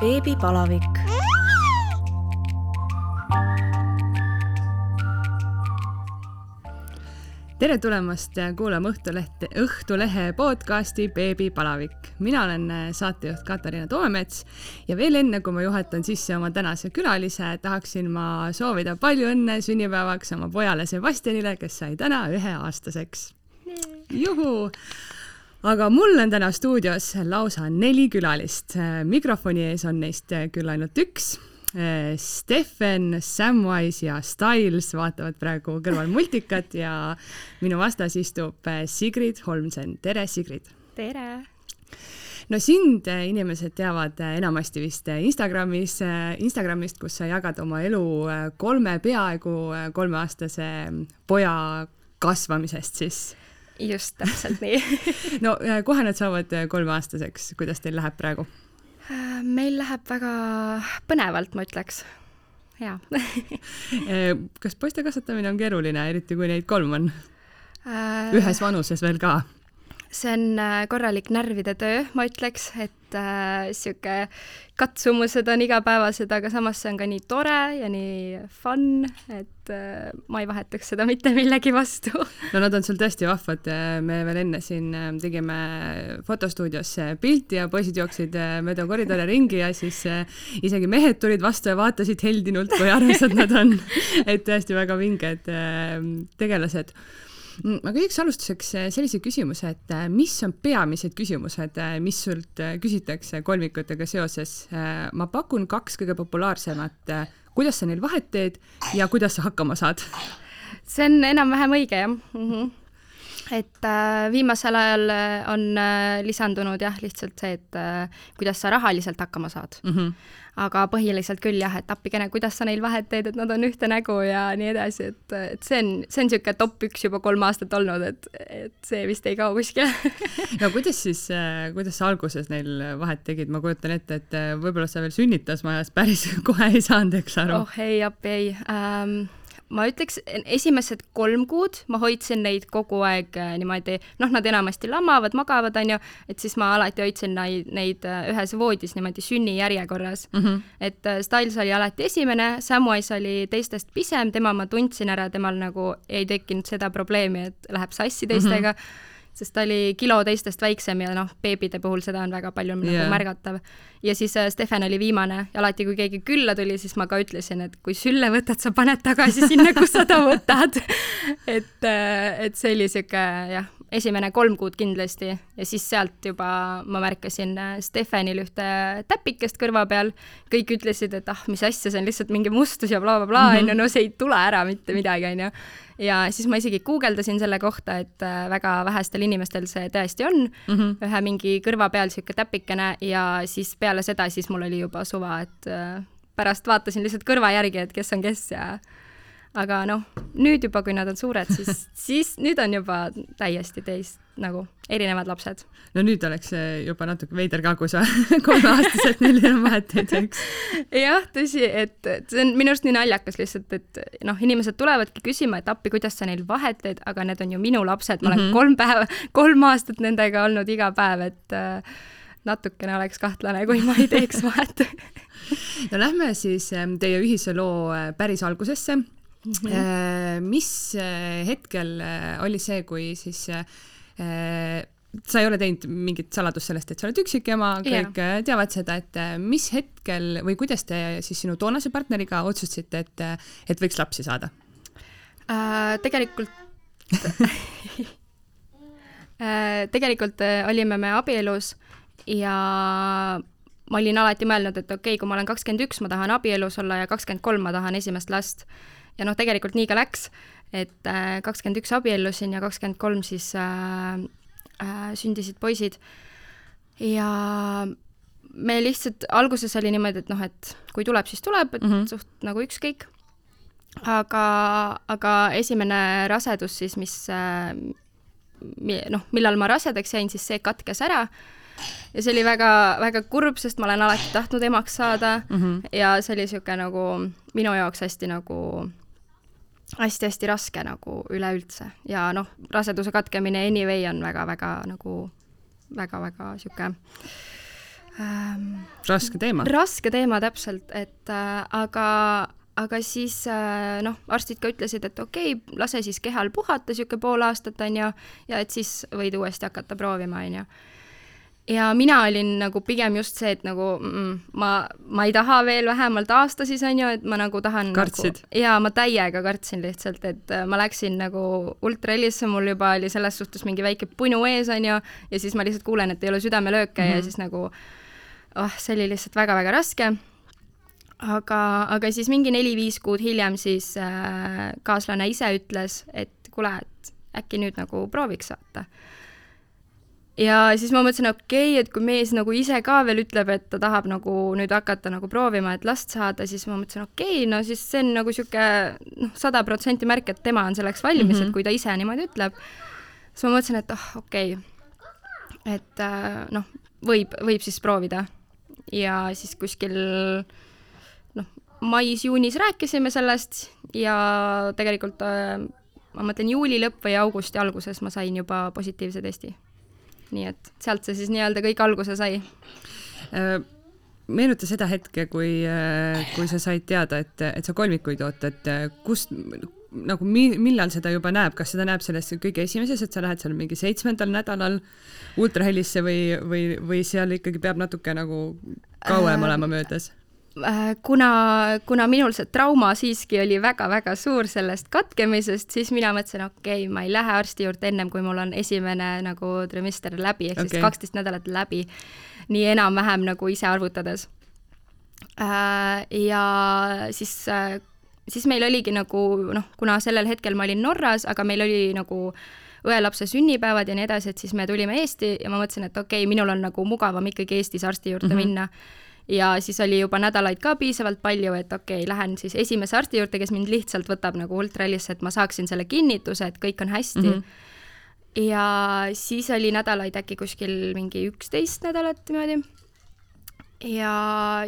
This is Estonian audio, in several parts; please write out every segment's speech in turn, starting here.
beebipalavik. tere tulemast kuulama Õhtulehte, Õhtulehe podcasti Beebipalavik. mina olen saatejuht Katariina Toomets ja veel enne, kui ma juhatan sisse oma tänase külalise, tahaksin ma soovida palju õnne sünnipäevaks oma pojale Sebastianile, kes sai täna üheaastaseks. juhu aga mul on täna stuudios lausa neli külalist. mikrofoni ees on neist küll ainult üks. Steffen, Samwise ja Styles vaatavad praegu kõrval multikat ja minu vastas istub Sigrid Holmsen. tere, Sigrid! tere! no sind inimesed teavad enamasti vist Instagramis, Instagramist, kus sa jagad oma elu kolme, peaaegu kolmeaastase poja kasvamisest siis just täpselt nii no äh, kohe nad saavad äh, kolmeaastaseks, kuidas teil läheb praegu? Äh, meil läheb väga põnevalt, ma ütleks. jaa kas poiste kasvatamine on keeruline, eriti kui neid kolm on? ühes vanuses veel ka? See on korralik närvide töö, ma ütleks, et äh, sihuke katsumused on igapäevased, aga samas see on ka nii tore ja nii fun, et äh, ma ei vahetaks seda mitte millegi vastu. no nad on sul tõesti vahvad, me veel enne siin äh, tegime fotostuudios pilti ja poisid jooksid äh, mööda koridore ringi ja siis äh, isegi mehed tulid vastu ja vaatasid heldinult, kui armsad nad on. et tõesti väga vinged äh, tegelased ma küsiks alustuseks äh, sellise küsimuse, et äh, mis on peamised küsimused, äh, mis sult küsitakse kolmikutega seoses? ma pakun kaks kõige populaarsemat. kuidas sa neil vahet teed ja kuidas sa hakkama saad? see on enam-vähem õige, jah mm. -hmm et äh, viimasel ajal on äh, lisandunud jah, lihtsalt see, et äh, kuidas sa rahaliselt hakkama saad mm. -hmm aga põhiliselt küll jah, et appikene, kuidas sa neil vahet teed, et nad on ühte nägu ja nii edasi, et, et see on, see on niisugune top üks juba kolm aastat olnud, et, et see vist ei kao kuskile. No kuidas siis, kuidas sa alguses neil vahet tegid, ma kujutan ette, et võib-olla sa veel sünnitusmajas päris kohe ei saanud, eks aru? oh ei, appi ei. Ähm, ma ütleks, esimesed kolm kuud ma hoidsin neid kogu aeg äh, niimoodi, noh, nad enamasti lamavad, magavad, on ju, et siis ma alati hoidsin neid, neid äh, ühes voodis niimoodi sünnijärjekorras mm. -hmm. et äh, Styles oli alati esimene, Samwise oli teistest pisem, tema ma tundsin ära, temal nagu ei tekkinud seda probleemi, et läheb sassi teistega mm. -hmm sest ta oli kilo teistest väiksem ja noh, beebide puhul seda on väga palju yeah. nagu märgatav. ja siis äh, Stefan oli viimane ja alati, kui keegi külla tuli, siis ma ka ütlesin, et kui sülle võtad, sa paned tagasi sinna, kus sa ta võtad et, äh, et see oli sihuke jah, esimene kolm kuud kindlasti ja siis sealt juba ma märkasin äh, Stefanil ühte täpikest kõrva peal. kõik ütlesid, et ah, mis asja, see on lihtsalt mingi mustus ja blablabla, mhm. no see ei tule ära mitte midagi, onju ja siis ma isegi guugeldasin selle kohta, et äh, väga vähestel inimestel see tõesti on mm, -hmm. ühe mingi kõrva peal niisugune täpikene ja siis peale seda siis mul oli juba suva, et äh, pärast vaatasin lihtsalt kõrva järgi, et kes on kes ja aga noh, nüüd juba, kui nad on suured, siis, siis nüüd on juba täiesti teist nagu erinevad lapsed. no nüüd oleks juba natuke veider ka, kui sa kolmeaastaselt neil enam vahet ei teeks. jah, tõsi, et see on minu arust nii naljakas lihtsalt, et noh, inimesed tulevadki küsima, et appi, kuidas sa neil vahet teed, aga need on ju minu lapsed, ma olen mm -hmm. kolm päeva, kolm aastat nendega olnud iga päev, et äh, natukene oleks kahtlane, kui ma ei teeks vahet no lähme siis ähm, teie ühise loo äh, päris algusesse Mm -hmm. mis äh, hetkel äh, oli see, kui siis sa ei ole teinud mingit saladust sellest, et sa oled üksikema, kõik yeah. teavad seda, et mis hetkel või kuidas te siis sinu toonase partneriga otsustasite, et, et võiks lapsi saada äh,? tegelikult tegelikult olime me abielus ja ma olin alati mõelnud, et okei okay,, kui ma olen kakskümmend üks, ma tahan abielus olla ja kakskümmend kolm ma tahan esimest last ja noh, tegelikult nii ka läks, et äh, kakskümmend üks abiellusin ja kakskümmend kolm siis äh, äh, sündisid poisid. ja me lihtsalt, alguses oli niimoodi, et noh, et kui tuleb, siis tuleb, et mm -hmm. suht nagu ükskõik. aga, aga esimene rasedus siis, mis äh, noh, millal ma rasedaks jäin, siis see katkes ära ja see oli väga-väga kurb, sest ma olen alati tahtnud emaks saada mm -hmm. ja see oli niisugune nagu minu jaoks hästi nagu hästi-hästi raske nagu üleüldse ja noh, raseduse katkemine anyway on väga-väga nagu väga-väga sihuke ähm,? raske teema. raske teema täpselt, et äh, aga, aga siis äh, noh, arstid ka ütlesid, et okei okay,, lase siis kehal puhata niisugune pool aastat, on ju, ja et siis võid uuesti hakata proovima, on ju ja mina olin nagu pigem just see, et nagu mm, ma, ma ei taha veel vähemalt aasta siis on ju, et ma nagu tahan kartsid nagu,? jaa, ma täiega kartsin lihtsalt, et äh, ma läksin nagu ultrahellisse, mul juba oli selles suhtes mingi väike punu ees on ju, ja siis ma lihtsalt kuulen, et ei ole südamelööke mm -hmm. ja mhm. siis nagu oh, see oli lihtsalt väga-väga raske. aga, aga siis mingi neli-viis kuud hiljem siis äh, kaaslane ise ütles, et kuule, et äkki nüüd nagu prooviks saata ja siis ma mõtlesin, okei okay,, et kui mees nagu ise ka veel ütleb, et ta tahab nagu nüüd hakata nagu proovima, et last saada, siis ma mõtlesin, okei okay,, no siis see on nagu niisugune noh, sada protsenti märk, et tema on selleks valmis mm, -hmm. et mhm. kui ta ise niimoodi ütleb. siis ma mõtlesin, et oh, okei okay., et äh, noh, võib, võib siis proovida. ja siis kuskil noh, mais-juunis rääkisime sellest ja tegelikult äh, ma mõtlen juuli lõpp või augusti alguses ma sain juba positiivse testi nii et sealt see siis nii-öelda kõik alguse sai. Äh, meenuta seda hetke, kui, äh, kui sa said teada, et, et sa kolmikuid ootad, äh, kust nagu mi-, millal seda juba näeb, kas seda näeb selles kõige esimeses, et sa lähed seal mingi seitsmendal nädalal ultrahellisse või, või, või seal ikkagi peab natuke nagu kauem olema möödas? Äh, kuna, kuna minul see trauma siiski oli väga-väga suur sellest katkemisest, siis mina mõtlesin, okei okay,, ma ei lähe arsti juurde ennem, kui mul on esimene nagu trimester läbi, ehk okay. siis kaksteist nädalat läbi. nii enam-vähem nagu ise arvutades. Äh, ja siis, äh, siis meil oligi nagu noh, kuna sellel hetkel ma olin Norras, aga meil oli nagu õelapse sünnipäevad ja nii edasi, et siis me tulime Eesti ja ma mõtlesin, et okei okay,, minul on nagu mugavam ikkagi Eestis arsti juurde mm -hmm. minna ja siis oli juba nädalaid ka piisavalt palju, et okei okay,, lähen siis esimese arsti juurde, kes mind lihtsalt võtab nagu ultrallisse, et ma saaksin selle kinnituse, et kõik on hästi mm. -hmm ja siis oli nädalaid äkki kuskil mingi üksteist nädalat niimoodi. ja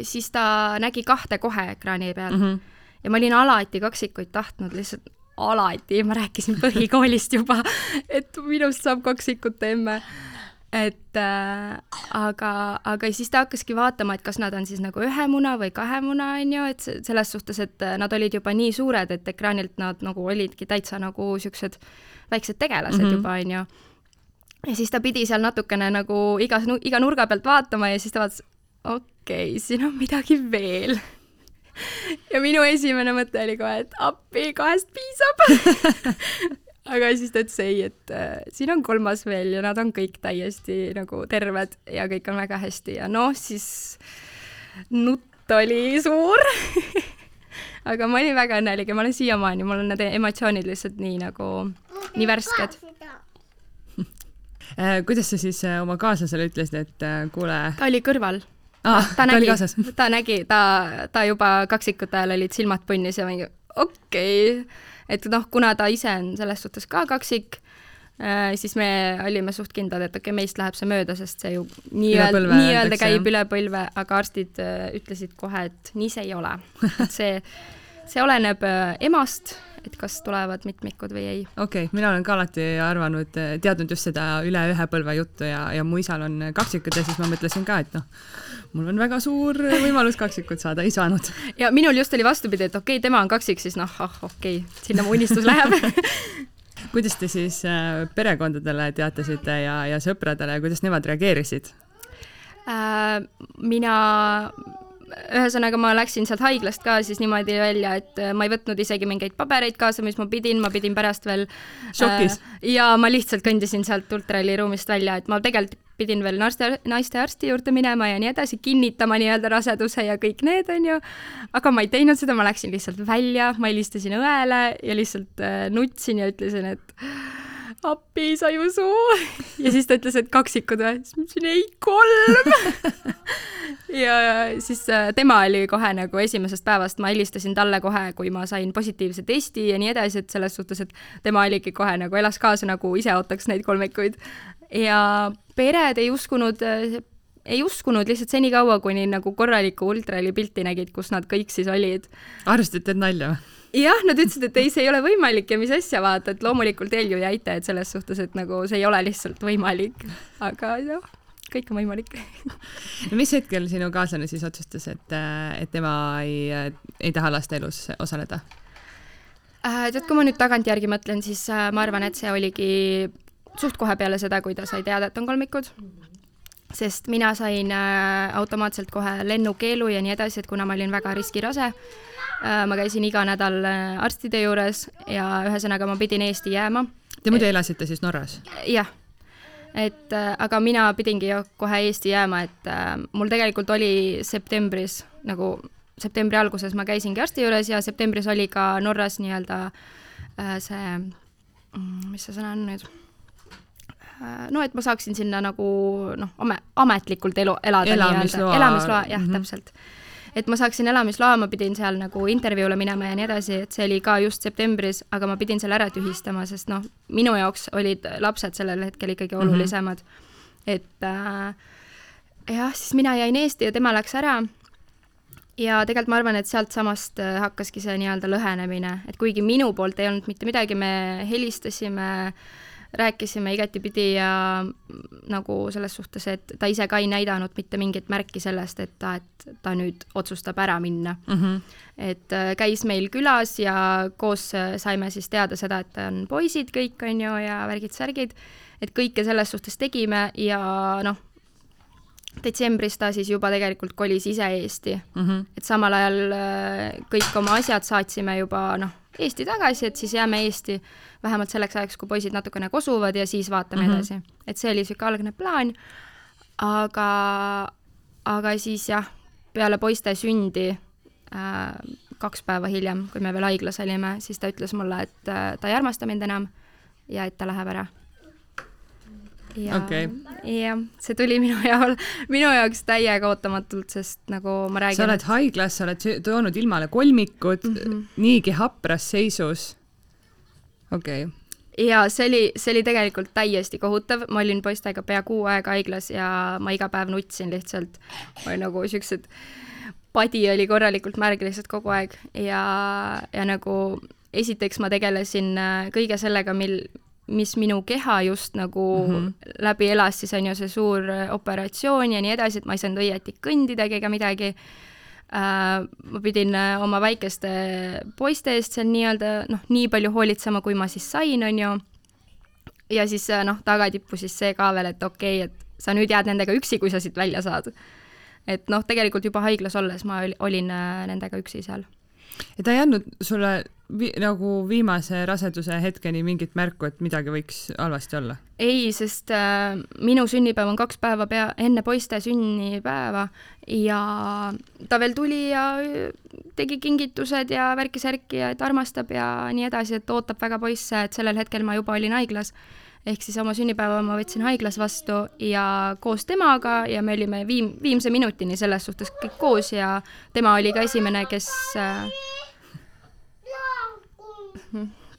siis ta nägi kahte kohe ekraani peal mm. -hmm. ja ma olin alati kaksikuid tahtnud, lihtsalt alati, ma rääkisin põhikoolist juba, et minust saab kaksikute emme et äh, aga, aga siis ta hakkaski vaatama, et kas nad on siis nagu ühe muna või kahe muna, on ju, et selles suhtes, et äh, nad olid juba nii suured, et ekraanilt nad nagu olidki täitsa nagu niisugused väiksed tegelased mm -hmm. juba, on ju. ja siis ta pidi seal natukene nagu igas, iga nurga pealt vaatama ja siis ta vaatas, okei okay,, siin on midagi veel ja minu esimene mõte oli kohe, et appi, kahest piisab aga siis ta ütles ei, et äh, siin on kolmas veel ja nad on kõik täiesti nagu terved ja kõik on väga hästi. Ja noh, siis nutt oli suur. Aga ma olin väga õnnelik ja ma olen siiamaani, mul on need emotsioonid lihtsalt nii nagu, nii värsked. Äh, kuidas sa siis äh, oma kaaslasele ütlesid, et äh, kuule? ta oli kõrval. Ah,. ta, ta nägi, ta nägi, ta, ta juba kaksikute ajal olid silmad punnis ja mingi okei. okay et noh, kuna ta ise on selles suhtes ka kaksik äh,, siis me olime suht kindlad, et okei okay,, meist läheb see mööda, sest see ju nii-öelda, nii-öelda käib üle põlve, aga arstid äh, ütlesid kohe, et nii see ei ole. et see, see oleneb äh, emast, et kas tulevad mitmikud või ei. okei okay,, mina olen ka alati arvanud, teadnud just seda üle ühe põlve juttu ja, ja mu isal on kaksikud ja siis ma mõtlesin ka, et noh, mul on väga suur võimalus kaksikut saada, ei saanud. ja minul just oli vastupidi, et okei okay,, tema on kaksik, siis noh, ah okei okay,, sinna mu unistus läheb kuidas te siis äh, perekondadele teatasite ja, ja sõpradele, kuidas nemad reageerisid äh,? mina ühesõnaga ma läksin sealt haiglast ka siis niimoodi välja, et äh, ma ei võtnud isegi mingeid pabereid kaasa, mis ma pidin, ma pidin pärast veel šokis äh,. ja ma lihtsalt kõndisin sealt ultraheliruumist välja, et ma tegelikult pidin veel naiste, naistearsti juurde minema ja nii edasi, kinnitama nii-öelda raseduse ja kõik need, on ju. aga ma ei teinud seda, ma läksin lihtsalt välja, ma helistasin õele ja lihtsalt äh, nutsin ja ütlesin, et appi, sa ei usu. ja siis ta ütles, et kaksikud või? siis ma ütlesin ei, kolm ja siis äh, tema oli kohe nagu esimesest päevast, ma helistasin talle kohe, kui ma sain positiivse testi ja nii edasi, et selles suhtes, et tema oligi kohe nagu elas kaasa, nagu ise ootaks neid kolmikuid ja pered ei uskunud ei uskunud lihtsalt senikaua, kuni nagu korralikku ultraheli pilti nägid, kus nad kõik siis olid. arvasid, et teed nalja või? Jah, nad ütlesid, et ei, see ei ole võimalik ja mis asja, vaata, et loomulikult Helju ei aita, et selles suhtes, et nagu see ei ole lihtsalt võimalik, aga noh kõik on võimalik no mis hetkel sinu kaaslane siis otsustas, et, et tema ei, ei taha laste elus osaleda äh,? tead, kui ma nüüd tagantjärgi mõtlen, siis äh, ma arvan, et see oligi suht kohe peale seda, kui ta sai teada, et on kolmikud sest mina sain äh, automaatselt kohe lennukeelu ja nii edasi, et kuna ma olin väga riskirase ma käisin iga nädal äh, arstide juures ja ühesõnaga ma pidin Eesti jääma. Te muidu elasite siis Norras? jah, et äh, aga mina pidingi ju kohe Eesti jääma, et äh, mul tegelikult oli septembris nagu septembri alguses ma käisingi arsti juures ja septembris oli ka Norras nii-öelda äh, see, mm, mis see sõna on nüüd Äh, no et ma saaksin sinna nagu noh, ame-, ametlikult elu, elada elamisloa, elamisloa, jah mm, -hmm. täpselt. Et ma saaksin elamisloa, ma pidin seal nagu intervjuule minema ja nii edasi, et see oli ka just septembris, aga ma pidin selle ära tühistama, sest noh, minu jaoks olid lapsed sellel hetkel ikkagi mhm. olulisemad mm. -hmm. et äh, jah, siis mina jäin Eesti ja tema läks ära ja tegelikult ma arvan, et sealtsamast äh, hakkaski see nii-öelda lõhenemine, et kuigi minu poolt ei olnud mitte midagi, me helistasime äh, rääkisime igatipidi ja nagu selles suhtes, et ta ise ka ei näidanud mitte mingit märki sellest, et ta, et ta nüüd otsustab ära minna mm. -hmm. et äh, käis meil külas ja koos äh, saime siis teada seda, et on poisid kõik, on ju, ja värgid-särgid, et kõike selles suhtes tegime ja noh, detsembris ta siis juba tegelikult kolis ise Eesti mm, -hmm. et samal ajal äh, kõik oma asjad saatsime juba noh, Eesti tagasi, et siis jääme Eesti vähemalt selleks ajaks, kui poisid natukene kosuvad ja siis vaatame mm -hmm. edasi. et see oli niisugune algne plaan, aga, aga siis jah, peale poiste sündi äh, kaks päeva hiljem, kui me veel haiglas olime, siis ta ütles mulle, et äh, ta ei armasta mind enam ja et ta läheb ära ja okay., jah, see tuli minu jaol, minu jaoks täiega ootamatult, sest nagu ma räägin. sa oled haiglas, sa oled toonud ilmale kolmikud mm -hmm. niigi hapras seisus okei okay ja see oli, see oli tegelikult täiesti kohutav, ma olin poistega pea kuu aega haiglas ja ma iga päev nutsin lihtsalt. ma olin nagu siuksed, padi oli korralikult märg lihtsalt kogu aeg ja, ja nagu esiteks ma tegelesin äh, kõige sellega, mil, mis minu keha just nagu mm -hmm. läbi elas, siis on ju see suur operatsioon ja nii edasi, et ma ei saanud õieti kõndidagi ega midagi Äh, ma pidin äh, oma väikeste poiste eest seal nii-öelda noh, nii palju hoolitsema, kui ma siis sain, on ju. ja siis äh, noh, tagatippu siis see ka veel, et okei okay,, et sa nüüd jääd nendega üksi, kui sa siit välja saad. et noh, tegelikult juba haiglas olles ma olin nendega üksi seal. Ja ta ei andnud sulle vi nagu viimase raseduse hetkeni mingit märku, et midagi võiks halvasti olla? ei, sest äh, minu sünnipäev on kaks päeva pea, enne poiste sünnipäeva ja ta veel tuli ja tegi kingitused ja värki-särki ja et armastab ja nii edasi, et ootab väga poisse, et sellel hetkel ma juba olin haiglas. Ehk siis oma sünnipäeva ma võtsin haiglas vastu ja koos temaga ja me olime viim-, viimse minutini selles suhtes kõik koos ja tema oli ka esimene, kes äh,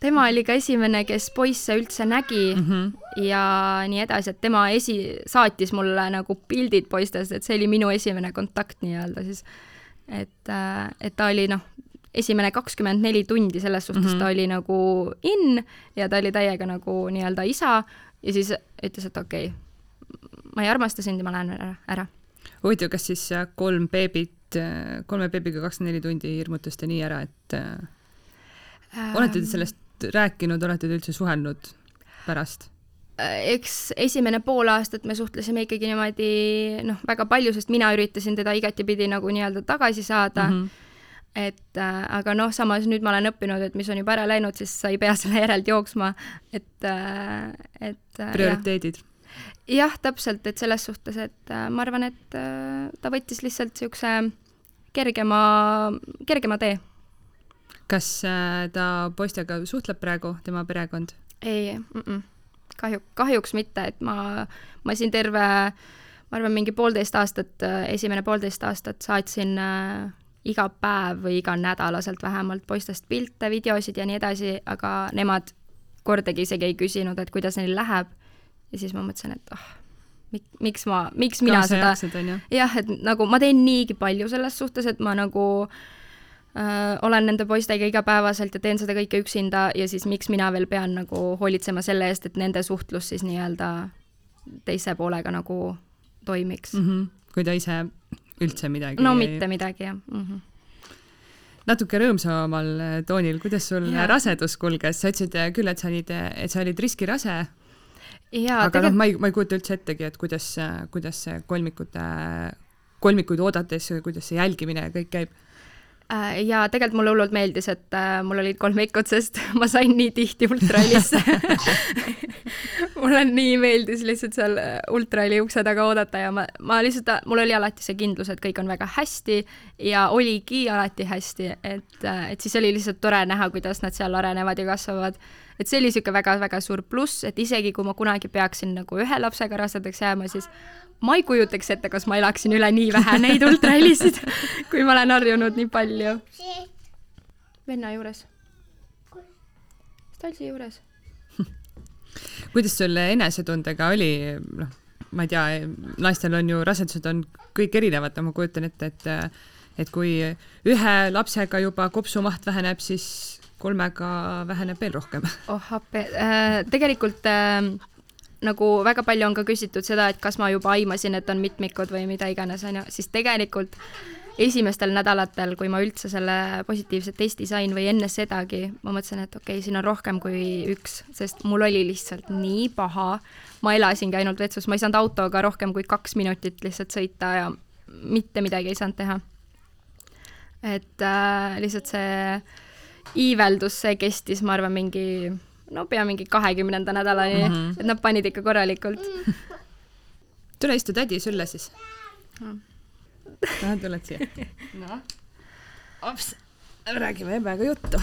tema oli ka esimene, kes poisse üldse nägi mm -hmm. ja nii edasi, et tema esi, saatis mulle nagu pildid poistest, et see oli minu esimene kontakt nii-öelda siis. et, äh, et ta oli noh, esimene kakskümmend neli tundi selles suhtes mm -hmm. ta oli nagu in ja ta oli täiega nagu nii-öelda isa ja siis ütles, et okei okay,, ma ei armasta sind ja ma lähen ära, ära. huvitav, kas siis kolm beebit, kolme beebiga kakskümmend neli tundi hirmutas ta nii ära, et äh, olete te sellest rääkinud, olete te üldse suhelnud pärast? eks esimene pool aastat me suhtlesime ikkagi niimoodi noh, väga palju, sest mina üritasin teda igatipidi nagu nii-öelda tagasi saada mm. -hmm et äh, aga noh, samas nüüd ma olen õppinud, et mis on juba ära läinud, siis sa ei pea selle järelt jooksma, et äh,, et äh, prioriteedid. jah ja,, täpselt, et selles suhtes, et äh, ma arvan, et äh, ta võttis lihtsalt niisuguse kergema, kergema tee kas äh, ta poistega suhtleb praegu, tema perekond? ei mm, -mm. kahju, kahjuks mitte, et ma, ma siin terve, ma arvan, mingi poolteist aastat, äh, esimene poolteist aastat saatsin äh, iga päev või iganädalaselt vähemalt poistest pilte, videosid ja nii edasi, aga nemad kordagi isegi ei küsinud, et kuidas neil läheb. ja siis ma mõtlesin, et ah oh, miks ma, miks mina Kaasa seda, jah, et nagu ma teen niigi palju selles suhtes, et ma nagu äh, olen nende poistega igapäevaselt ja teen seda kõike üksinda ja siis miks mina veel pean nagu hoolitsema selle eest, et nende suhtlus siis nii-öelda teise poolega nagu toimiks mm. -hmm. kui ta ise üldse midagi no mitte midagi, jah mm. -hmm natuke rõõmsamal toonil, kuidas sul ja. rasedus kulges, sa ütlesid küll, et sa olid, et sa olid riskirase. aga tegel... noh, ma ei, ma ei kujuta üldse ettegi, et kuidas, kuidas see kolmikute, kolmikuid oodates, kuidas see jälgimine ja kõik käib ja tegelikult mulle hullult meeldis, et äh, mul olid kolm veikut, sest ma sain nii tihti ultrahelisse mulle nii meeldis lihtsalt seal äh, ultraheli ukse taga oodata ja ma, ma lihtsalt, mul oli alati see kindlus, et kõik on väga hästi ja oligi alati hästi, et, et siis oli lihtsalt tore näha, kuidas nad seal arenevad ja kasvavad. Et see oli niisugune väga-väga suur pluss, et isegi kui ma kunagi peaksin nagu ühe lapsega rasedaks jääma, siis ma ei kujutaks ette, kas ma elaksin üle nii vähe neid ultrahelisid, kui ma olen harjunud nii palju. venna juures. Stalsi juures. kuidas sul enesetundega oli, noh, ma ei tea, naistel on ju, rasedused on kõik erinevad, ma kujutan ette, et et kui ühe lapsega juba kopsumaht väheneb, siis kolmega väheneb veel rohkem. oh appi äh,, tegelikult äh, nagu väga palju on ka küsitud seda, et kas ma juba aimasin, et on mitmikud või mida iganes, on ju, siis tegelikult esimestel nädalatel, kui ma üldse selle positiivse testi sain või enne sedagi, ma mõtlesin, et okei okay,, siin on rohkem kui üks, sest mul oli lihtsalt nii paha. ma elasingi ainult vetsus, ma ei saanud autoga rohkem kui kaks minutit lihtsalt sõita ja mitte midagi ei saanud teha. et äh, lihtsalt see iiveldus, see kestis, ma arvan, mingi no pea mingi kahekümnenda nädalani mm, -hmm. et nad panid ikka korralikult. tule istu tädi sülle siis no.. tahad, tuled siia? noh, ops, räägime Ebega juttu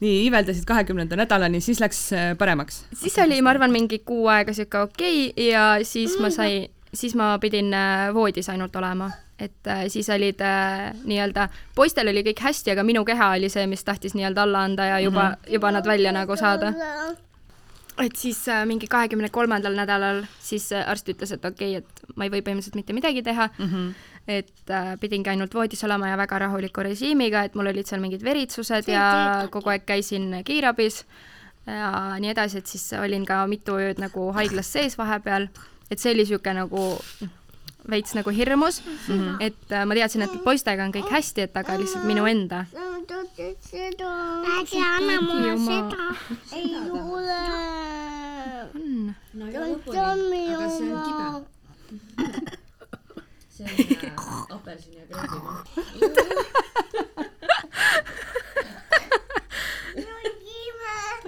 nii, iiveldasid kahekümnenda nädalani, siis läks äh, paremaks? siis oli, ma arvan, mingi kuu aega sihuke okei okay, ja siis ma sain, siis ma pidin äh, voodis ainult olema et äh, siis olid äh, nii-öelda, poistel oli kõik hästi, aga minu keha oli see, mis tahtis nii-öelda alla anda ja juba mm, -hmm. juba nad välja nagu saada. et siis äh, mingi kahekümne kolmandal nädalal siis arst ütles, et okei okay,, et ma ei või põhimõtteliselt mitte midagi teha mm. -hmm. et äh, pidingi ainult voodis olema ja väga rahuliku režiimiga, et mul olid seal mingid veritsused ja kogu aeg käisin kiirabis ja nii edasi, et siis olin ka mitu ööd nagu haiglas sees vahepeal, et see oli niisugune nagu veits nagu hirmus mm, -hmm. et äh, ma teadsin, et poistega on kõik hästi, et aga lihtsalt minu enda. äkki anna mulle seda. ei ole. on. no ja lõpuni, aga see on kibe. see on äh, apelsini ja kreemi maha.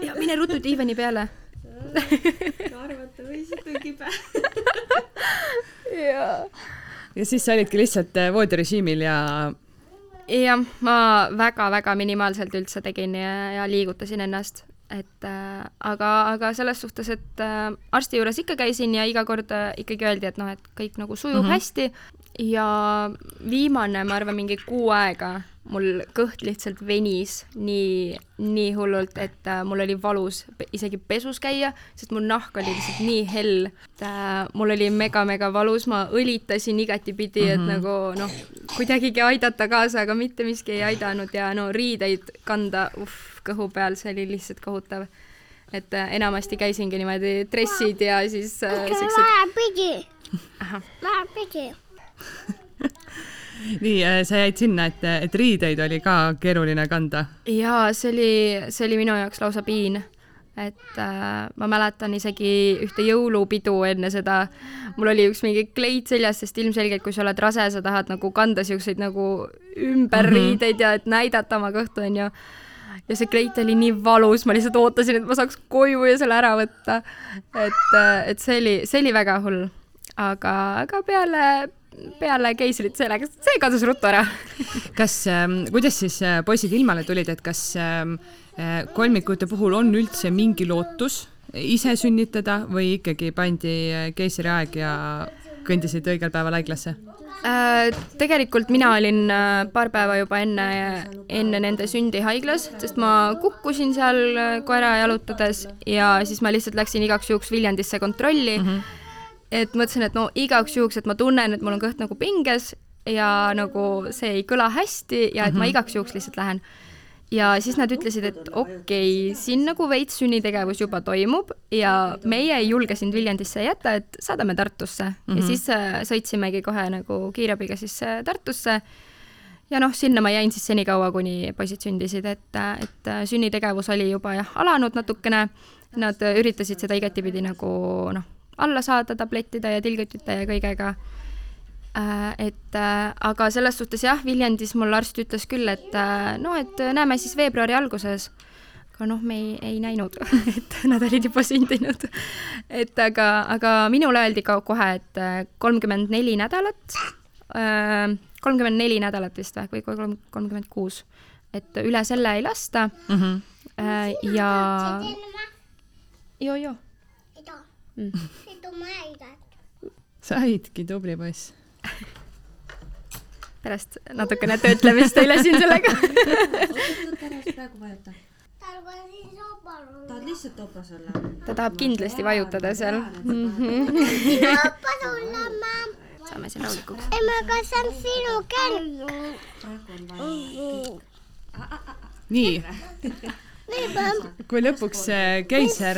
ja mine ruttu diivani peale arvata võis, et on kibe ja. siis sa olidki lihtsalt äh, voodirežiimil ja jah, ma väga-väga minimaalselt üldse tegin ja, ja liigutasin ennast, et äh, aga, aga selles suhtes, et äh, arsti juures ikka käisin ja iga kord äh, ikkagi öeldi, et noh, et kõik nagu sujub mm -hmm. hästi ja viimane, ma arvan, mingi kuu aega mul kõht lihtsalt venis nii, nii hullult, et äh, mul oli valus isegi pesus käia, sest mu nahk oli lihtsalt nii hell, et äh, mul oli mega-mega valus, ma õlitasin igatipidi mm, -hmm. et mhm. nagu noh, kuidagigi aidata kaasa, aga mitte miski ei aidanud ja no riideid kanda, uh, kõhu peal, see oli lihtsalt kohutav. et äh, enamasti käisingi niimoodi dressid ja siis äh, siuksed. vahepidi, vahepidi nii, äh, sa jäid sinna, et, et riideid oli ka keeruline kanda? jaa, see oli, see oli minu jaoks lausa piin. et äh, ma mäletan isegi ühte jõulupidu enne seda, mul oli üks mingi kleit seljas, sest ilmselgelt, kui sa oled rase, sa tahad nagu kanda siukseid nagu ümberriideid mm -hmm. ja et näidata oma kõhtu, onju ja see kleit oli nii valus, ma lihtsalt ootasin, et ma saaks koju ja selle ära võtta. et, äh, et see oli, see oli väga hull. aga, aga peale, peale keisrit sellega, see kadus ruttu ära kas äh,, kuidas siis äh, poisid ilmale tulid, et kas ähm, äh, kolmikute puhul on üldse mingi lootus ise sünnitada või ikkagi pandi äh, keisriaeg ja kõndisid õigel päeval haiglasse äh,? tegelikult mina olin äh, paar päeva juba enne, enne nende sündi haiglas, sest ma kukkusin seal äh, koera jalutades ja siis ma lihtsalt läksin igaks juhuks Viljandisse kontrolli mm. -hmm et mõtlesin, et no igaks juhuks, et ma tunnen, et mul on kõht nagu pinges ja nagu see ei kõla hästi ja et mm -hmm. ma mhm. igaks juhuks lihtsalt lähen. ja siis nad ütlesid, et okei okay,, siin nagu veits sünnitegevus juba toimub ja meie ei julge sind Viljandisse jätta, et saadame Tartusse mm. -hmm. ja siis äh, sõitsimegi kohe nagu kiirabiga siis äh, Tartusse. ja noh, sinna ma jäin siis senikaua, kuni poisid sündisid, et, et äh, sünnitegevus oli juba jah, alanud natukene. Nad üritasid seda igatipidi nagu noh, alla saada tablettide ja tilgutite ja kõigega Äh, et äh, aga selles suhtes jah, Viljandis mul arst ütles küll, et äh, no et näeme siis veebruari alguses. aga noh, me ei, ei näinud et nad olid juba sündinud. et aga, aga minule öeldi ka kohe, et kolmkümmend neli nädalat, kolmkümmend neli nädalat vist või, või kolm, kolmkümmend kuus, et üle selle ei lasta mm. -hmm. ja. joo, joo. Mm. saidki, tubli poiss pärast natukene töötlemist teile siin sellega praegu vajuta. tahad lihtsalt topas olla? ta tahab kindlasti vajutada seal. saame siin rahulikuks. ema, kas see on sinu kell? nii. kui lõpuks keiser.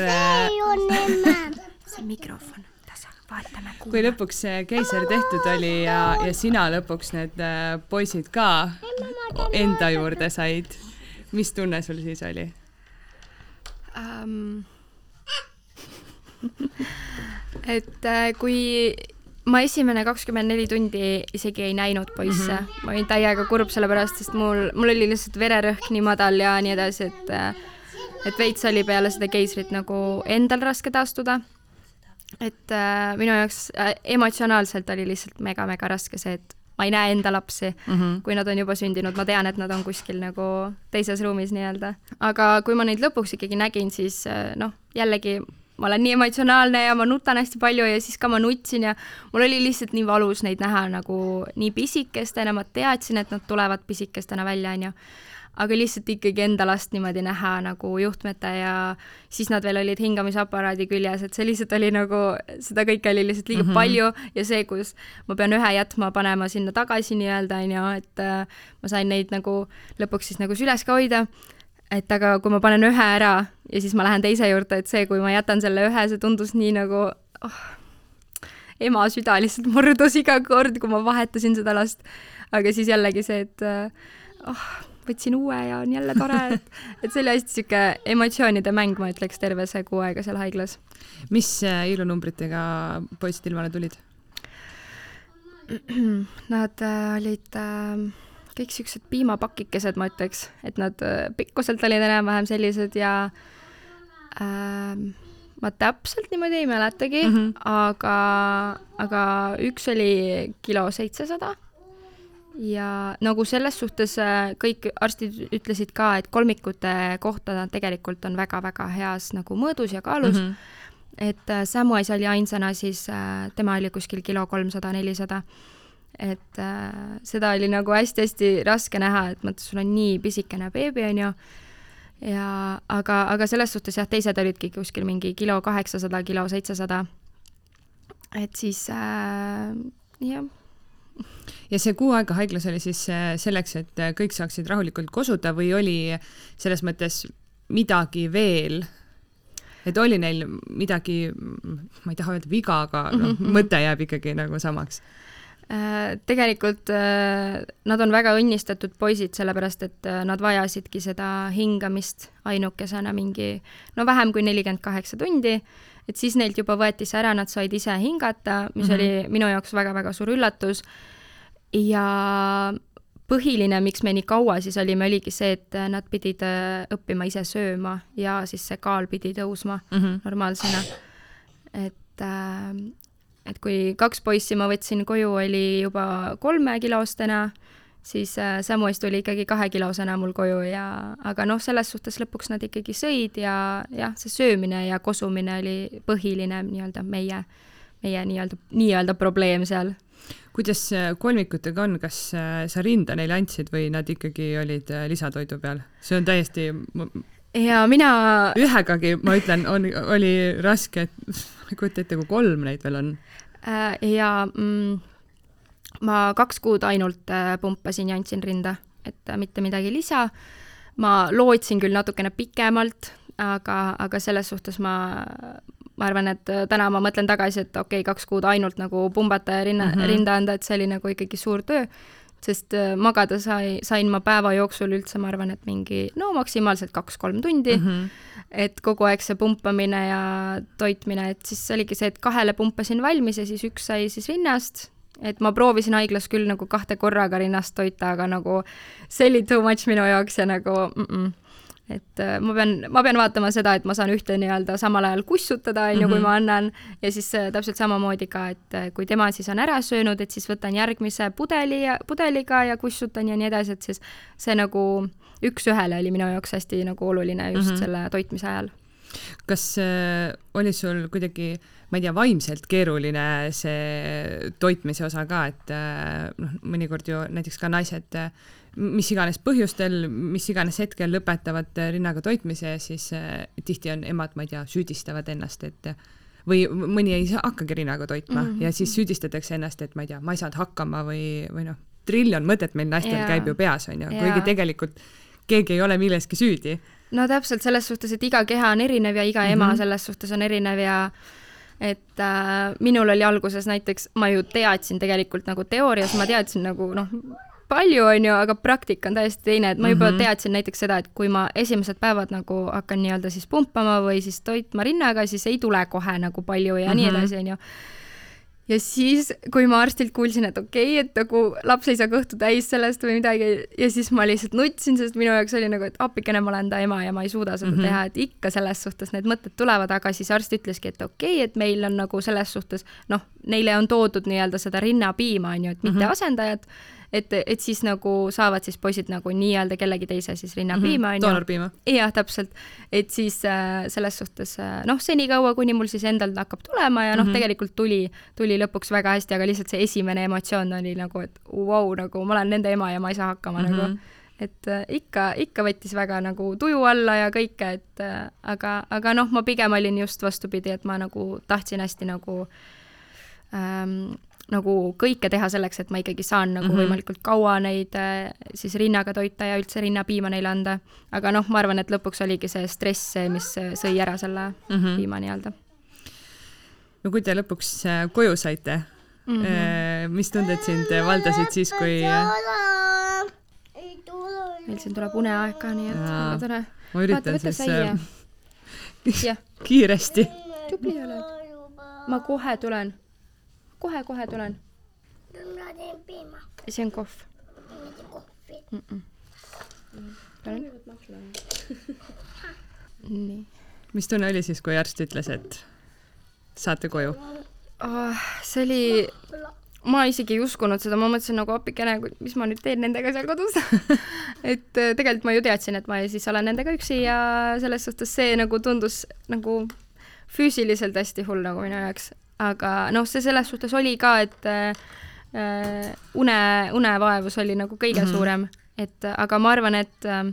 See mikrofon vaatame. kui lõpuks see keiser tehtud oli ja, ja sina lõpuks need äh, poisid ka enda juurde said, mis tunne sul siis oli um,? et äh, kui ma esimene kakskümmend neli tundi isegi ei näinud poisse mm, -hmm. ma olin täiega kurb selle pärast, sest mul, mul oli lihtsalt vererõhk nii madal ja nii edasi, et äh, et veits oli peale seda keisrit nagu endal raske taastuda et äh, minu jaoks äh, emotsionaalselt oli lihtsalt mega-mega raske see, et ma ei näe enda lapsi mm, -hmm. kui nad on juba sündinud, ma tean, et nad on kuskil nagu teises ruumis nii-öelda. aga kui ma neid lõpuks ikkagi nägin, siis äh, noh, jällegi ma olen nii emotsionaalne ja ma nutan hästi palju ja siis ka ma nutsin ja mul oli lihtsalt nii valus neid näha nagu nii pisikestena, ma teadsin, et nad tulevad pisikestena välja, onju aga lihtsalt ikkagi enda last niimoodi näha nagu juhtmete ja siis nad veel olid hingamisaparaadi küljes, et see lihtsalt oli nagu, seda kõike oli lihtsalt liiga mm -hmm. palju ja see, kus ma pean ühe jätma, panema sinna tagasi nii-öelda, on ju, et äh, ma sain neid nagu lõpuks siis nagu süles ka hoida, et aga kui ma panen ühe ära ja siis ma lähen teise juurde, et see, kui ma jätan selle ühe, see tundus nii nagu oh, ema süda lihtsalt murdus iga kord, kui ma vahetasin seda last. aga siis jällegi see, et äh, oh, võtsin uue ja on jälle tore, et, et see oli hästi sihuke emotsioonide mäng, ma ütleks, terve see kuu aega seal haiglas. mis äh, ilunumbritega poisid ilmale tulid? Nad äh, olid äh, kõik siuksed piimapakikesed, ma ütleks, et nad äh, pikkuselt olid enam-vähem sellised ja äh, ma täpselt niimoodi ei mäletagi mm, -hmm. aga, aga üks oli kilo seitsesada ja nagu selles suhtes äh, kõik arstid ütlesid ka, et kolmikute kohta tegelikult on väga-väga heas nagu mõõdus ja kaalus mm. -hmm. et äh, Samwise oli ainsana siis, äh, tema oli kuskil kilo kolmsada, nelisada. et äh, seda oli nagu hästi-hästi raske näha, et mõtle, sul on nii pisikene beebi, on ju, ja aga, aga selles suhtes jah, teised olidki kuskil mingi kilo kaheksasada, kilo seitsesada. et siis äh, jah ja see kuu aega haiglas oli siis äh, selleks, et äh, kõik saaksid rahulikult kosuda või oli selles mõttes midagi veel? et oli neil midagi, ma ei taha öelda viga, aga noh -hmm., mõte jääb ikkagi nagu samaks äh, tegelikult nad on väga õnnistatud poisid, sellepärast et nad vajasidki seda hingamist ainukesena mingi no vähem kui nelikümmend kaheksa tundi, et siis neilt juba võeti see ära, nad said ise hingata, mis mm -hmm. oli minu jaoks väga-väga suur üllatus ja põhiline, miks me nii kaua siis olime, oligi see, et nad pidid äh, õppima ise sööma ja siis see kaal pidi tõusma mm -hmm. normaalsena. et, äh, et kui kaks poissi ma võtsin koju, oli juba kolmekilostena, siis äh, Samuel tuli ikkagi kahekilosena mul koju ja, aga noh, selles suhtes lõpuks nad ikkagi sõid ja jah, see söömine ja kosumine oli põhiline nii-öelda meie, meie nii-öelda, nii-öelda probleem seal kuidas kolmikutega on, kas äh, sa rinda neile andsid või nad ikkagi olid äh, lisatoidu peal? see on täiesti ja mina ühegagi, ma ütlen, on, oli raske, et ma ei kujuta ette, kui kolm neid veel on. Äh, ja mm, ma kaks kuud ainult pumpasin ja andsin rinda, et mitte midagi lisa. ma lootsin küll natukene pikemalt, aga, aga selles suhtes ma, ma arvan, et täna ma mõtlen tagasi, et okei okay,, kaks kuud ainult nagu pumbata ja rinna mm, -hmm. rinda anda, et see oli nagu ikkagi suur töö sest äh, magada sai, sain ma päeva jooksul üldse, ma arvan, et mingi no maksimaalselt kaks-kolm tundi mm. -hmm. et kogu aeg see pumpamine ja toitmine, et siis oligi see, et kahele pumpasin valmis ja siis üks sai siis rinnast. et ma proovisin haiglas küll nagu kahte korraga rinnast toita, aga nagu see oli too much minu jaoks ja nagu mm -mm et äh, ma pean, ma pean vaatama seda, et ma saan ühte nii-öelda samal ajal kussutada, on ju, kui mhm. ma annan, ja siis äh, täpselt samamoodi ka, et äh, kui tema siis on ära söönud, et siis võtan järgmise pudeli ja pudeliga ja kussutan ja nii edasi, et siis see nagu üks-ühele oli minu jaoks hästi nagu oluline just mm -hmm. selle toitmise ajal. kas äh, oli sul kuidagi ma ei tea, vaimselt keeruline see toitmise osa ka, et noh, mõnikord ju näiteks ka naised äh, mis iganes põhjustel, mis iganes hetkel lõpetavad rinnaga toitmise, siis äh, tihti on emad, ma ei tea, süüdistavad ennast, et või mõni ei saa, hakkagi rinnaga toitma mm -hmm. ja siis süüdistatakse ennast, et ma ei tea, ma ei saanud hakkama või, või noh, triljon mõtet meil naistel yeah. käib ju peas, on ju, kuigi tegelikult keegi ei ole milleski süüdi. no täpselt selles suhtes, et iga keha on erinev ja iga mm -hmm. ema selles suhtes on erinev ja et äh, minul oli alguses näiteks, ma ju teadsin tegelikult nagu teoorias, ma teadsin nagu noh, palju, on ju, aga praktika on täiesti teine, et ma juba mm -hmm. teadsin näiteks seda, et kui ma esimesed päevad nagu hakkan nii-öelda siis pumpama või siis toitma rinnaga, siis ei tule kohe nagu palju ja mm -hmm. nii mhm. edasi, on ju ja siis, kui ma arstilt kuulsin, et okei okay,, et nagu laps ei saa kõhtu täis sellest või midagi ja siis ma lihtsalt nutsin, sest minu jaoks oli nagu, et appikene, ma olen ta ema ja ma ei suuda seda mm -hmm. teha, et ikka selles suhtes need mõtted tulevad, aga siis arst ütleski, et okei okay,, et meil on nagu selles suhtes noh, neile on toodud nii-öelda seda rinnapiima, on ju, et mitte mm -hmm. asendajat et, et siis nagu saavad siis poisid nagu nii-öelda kellegi teise siis rinnapiima mm, -hmm. doonorpiima. jah, täpselt. et siis äh, selles suhtes äh, noh, senikaua, kuni mul siis endal hakkab tulema ja noh mm -hmm., tegelikult tuli, tuli lõpuks väga hästi, aga lihtsalt see esimene emotsioon oli nagu, et vau wow,, nagu ma olen nende ema ja ma ei saa hakkama mm -hmm. nagu et äh, ikka, ikka võttis väga nagu tuju alla ja kõike, et äh, aga, aga noh, ma pigem olin just vastupidi, et ma nagu tahtsin hästi nagu ähm, nagu kõike teha selleks, et ma ikkagi saan nagu mm -hmm. võimalikult kaua neid äh, siis rinnaga toita ja üldse rinnapiima neile anda. aga noh, ma arvan, et lõpuks oligi see stress see, mis äh, sõi ära selle mm -hmm. piima nii-öelda. no kui te lõpuks äh, koju saite mm, -hmm. mis tunded sind valdasid siis, kui? meil siin tuleb uneaeg ka, nii et väga tore. ma üritan Vaata, siis kiiresti. tubli oled. ma kohe tulen kohe-kohe tulen. ma teen piima. see on kohv. Mm -mm. nii. mis tunne oli siis, kui arst ütles, et saate koju oh,? see oli, ma isegi ei uskunud seda, ma mõtlesin nagu appikene, mis ma nüüd teen nendega seal kodus et äh, tegelikult ma ju teadsin, et ma siis olen nendega üksi ja selles suhtes see nagu tundus nagu füüsiliselt hästi hull nagu minu jaoks, aga noh, see selles suhtes oli ka, et äh, une, unevaevus oli nagu kõige mm -hmm. suurem, et aga ma arvan, et äh,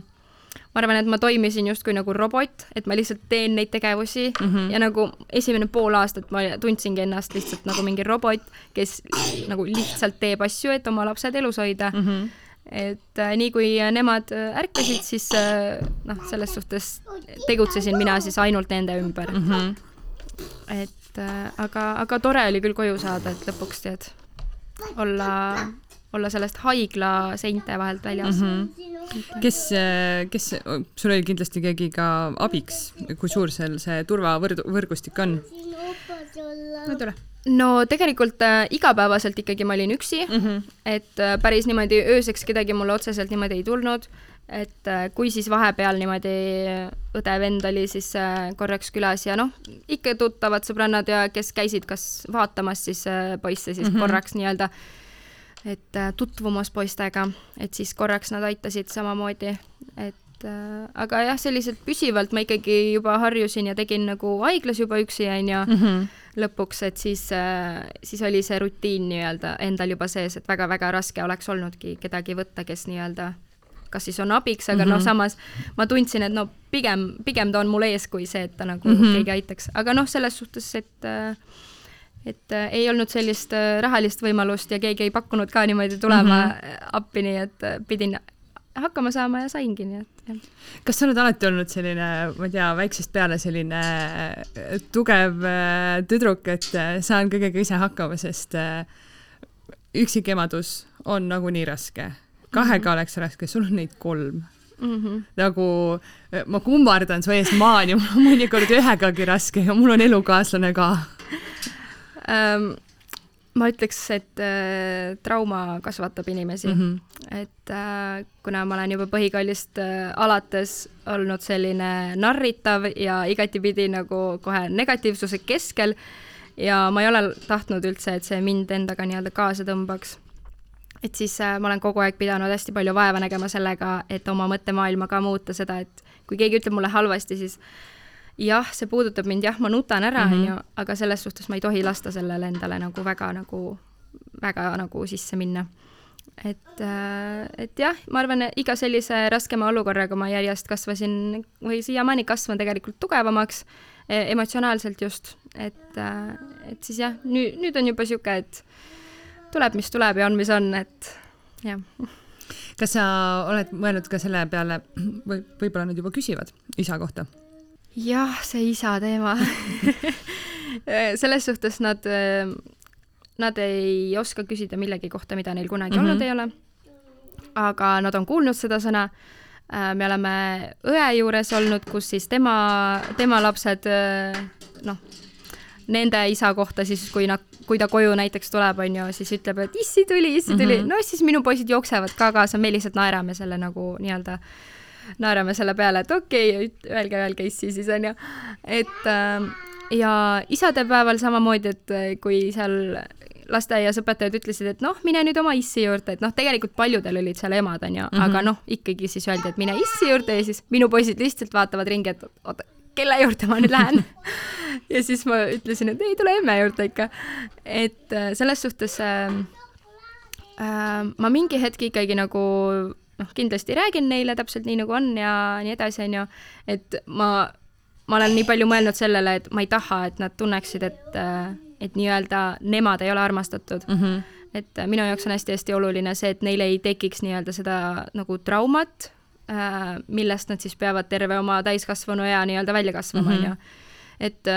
ma arvan, et ma toimisin justkui nagu robot, et ma lihtsalt teen neid tegevusi mm -hmm. ja nagu esimene pool aastat ma tundsingi ennast lihtsalt nagu mingi robot, kes nagu lihtsalt teeb asju, et oma lapsed elus hoida mm. -hmm et äh, nii kui nemad äh, ärkasid, siis äh, noh, selles suhtes tegutsesin mina siis ainult nende ümber mm. -hmm. et et äh, aga, aga tore oli küll koju saada, et lõpuks tead, olla, olla sellest haigla seinte vahelt väljas mm. -hmm. kes, kes, sul oli kindlasti keegi ka abiks, kui suur seal see turvavõrgustik on? no tule no tegelikult äh, igapäevaselt ikkagi ma olin üksi mm, -hmm. et äh, päris niimoodi ööseks kedagi mulle otseselt niimoodi ei tulnud et äh, kui siis vahepeal niimoodi õde-vend oli siis äh, korraks külas ja noh, ikka tuttavad sõbrannad ja kes käisid kas vaatamas siis äh, poisse siis mm -hmm. korraks nii-öelda, et tutvumas poistega, et siis korraks nad aitasid samamoodi, et aga jah, selliselt püsivalt ma ikkagi juba harjusin ja tegin nagu haiglas juba üksi, onju mm -hmm lõpuks, et siis, siis oli see rutiin nii-öelda endal juba sees, et väga-väga raske oleks olnudki kedagi võtta, kes nii-öelda kas siis on abiks, aga mm -hmm. noh, samas ma tundsin, et no pigem, pigem ta on mul ees kui see, et ta nagu mm -hmm. keegi aitaks, aga noh, selles suhtes, et et äh, ei olnud sellist äh, rahalist võimalust ja keegi ei pakkunud ka niimoodi tulema mm -hmm. appi, nii et äh, pidin hakkama saama ja saingi, nii et jah. kas sa oled alati olnud selline, ma ei tea, väiksest peale selline äh, tugev äh, tüdruk, et äh, saan kõigega ise hakkama, sest üksikemadus on nagunii raske. Kahega -hmm. oleks raske, sul on neid kolm mm. -hmm. nagu ma kummardan su ees maani, mul on mõnikord ühegagi raske ja mul on elukaaslane ka um ma ütleks, et äh, trauma kasvatab inimesi mm, -hmm. et äh, kuna ma olen juba põhikoolist äh, alates olnud selline narritav ja igatipidi nagu kohe negatiivsuse keskel ja ma ei ole tahtnud üldse, et see mind endaga nii-öelda kaasa tõmbaks. Et siis äh, ma olen kogu aeg pidanud hästi palju vaeva nägema sellega, et oma mõttemaailma ka muuta seda, et kui keegi ütleb mulle halvasti, siis jah, see puudutab mind, jah, ma nutan ära, mhm. onju, aga selles suhtes ma ei tohi lasta sellele endale nagu väga nagu, väga nagu sisse minna. et, äh, et jah, ma arvan, iga sellise raskema olukorraga ma järjest kasvasin või siiamaani kasvan tegelikult tugevamaks e, emotsionaalselt just, et, äh, et siis jah, nüüd, nüüd on juba sihuke, et tuleb, mis tuleb ja on, mis on, et jah kas sa oled mõelnud ka selle peale või võib-olla nad juba küsivad isa kohta? jah, see isa teema selles suhtes nad, nad ei oska küsida millegi kohta, mida neil kunagi mm -hmm. olnud ei ole. aga nad on kuulnud seda sõna. me oleme õe juures olnud, kus siis tema, tema lapsed, noh, nende isa kohta siis, kui nad, kui ta koju näiteks tuleb, on ju, siis ütleb, et issi tuli, issi tuli mm, -hmm. no siis minu poisid jooksevad ka kaasa, me lihtsalt naerame selle nagu nii-öelda naerame selle peale, et okei okay,, öelge, öelge issi siis onju. et äh, ja isadepäeval samamoodi, et kui seal lasteaias õpetajad ütlesid, et noh, mine nüüd oma issi juurde, et noh, tegelikult paljudel olid seal emad, onju aga noh, ikkagi siis öeldi, et mine issi juurde ja siis minu poisid lihtsalt vaatavad ringi, et oota, kelle juurde ma nüüd lähen ja siis ma ütlesin, et ei, tule emme juurde ikka. et äh, selles suhtes äh, äh, ma mingi hetk ikkagi nagu noh, kindlasti räägin neile täpselt nii, nagu on ja nii edasi, on ju, et ma, ma olen nii palju mõelnud sellele, et ma ei taha, et nad tunneksid, et, et nii-öelda nemad ei ole armastatud mm. -hmm. et minu jaoks on hästi-hästi oluline see, et neil ei tekiks nii-öelda seda nagu traumat, millest nad siis peavad terve oma täiskasvanu ea nii-öelda välja kasvama, on ju. et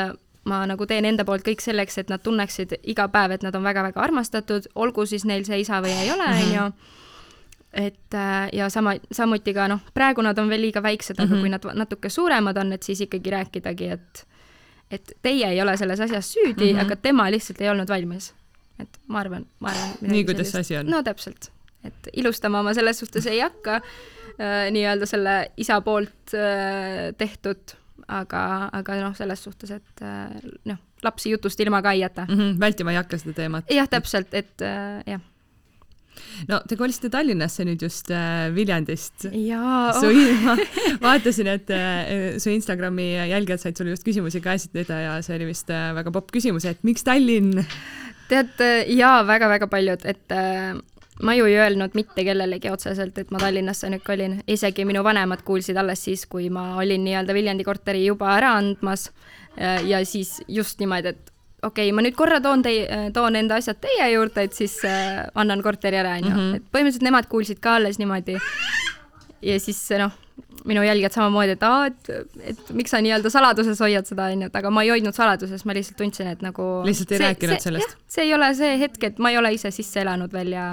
ma nagu teen enda poolt kõik selleks, et nad tunneksid iga päev, et nad on väga-väga armastatud, olgu siis neil see isa või ei ole, on ju et äh, ja sama, samuti ka noh, praegu nad on veel liiga väiksed mm, -hmm. aga mhm. kui nad natuke suuremad on, et siis ikkagi rääkidagi, et et teie ei ole selles asjas süüdi mm, -hmm. aga tema lihtsalt ei olnud valmis. et ma arvan, ma arvan. nii, kuidas see asi on. no täpselt, et ilustama ma selles suhtes ei hakka äh, nii-öelda selle isa poolt äh, tehtud, aga, aga noh, selles suhtes, et äh, noh, lapsi jutust ilma ka ei jäta mm. -hmm, vältima ei hakka seda teemat. jah, täpselt, et äh, jah no te kolisite Tallinnasse nüüd just äh, Viljandist. jaa. oh. ma vaatasin, et äh, su Instagrami jälgijad said sulle just küsimusi ka esitada ja see oli vist äh, väga popp küsimus, et miks Tallinn? tead, äh, jaa, väga-väga paljud, et äh, ma ju ei öelnud mitte kellelegi otseselt, et ma Tallinnasse nüüd kolin, isegi minu vanemad kuulsid alles siis, kui ma olin nii-öelda Viljandi korteri juba ära andmas äh, ja siis just niimoodi, et okei okay,, ma nüüd korra toon teie, toon enda asjad teie juurde, et siis äh, annan korteri ära, onju. Mhm. et põhimõtteliselt nemad kuulsid ka alles niimoodi. ja siis noh, minu jälgijad samamoodi, et aa, et, et miks sa nii-öelda saladuses hoiad seda, onju, et aga ma ei hoidnud saladuses, ma lihtsalt tundsin, et nagu lihtsalt ei see, rääkinud see, sellest? see ei ole see hetk, et ma ei ole ise sisse elanud veel ja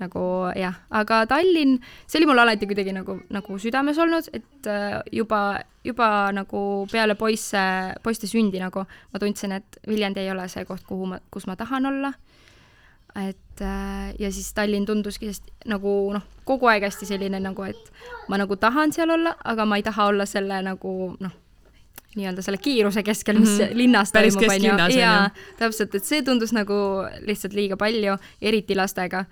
nagu jah, aga Tallinn, see oli mul alati kuidagi nagu, nagu südames olnud, et äh, juba, juba nagu peale poisse, poiste sündi nagu ma tundsin, et Viljandi ei ole see koht, kuhu ma, kus ma tahan olla. et äh, ja siis Tallinn tunduski sest nagu noh, kogu aeg hästi selline nagu, et ma nagu tahan seal olla, aga ma ei taha olla selle nagu noh, nii-öelda selle kiiruse keskel, mis mm -hmm. linnas Päris toimub, onju. jaa, täpselt, et see tundus nagu lihtsalt liiga palju, eriti lastega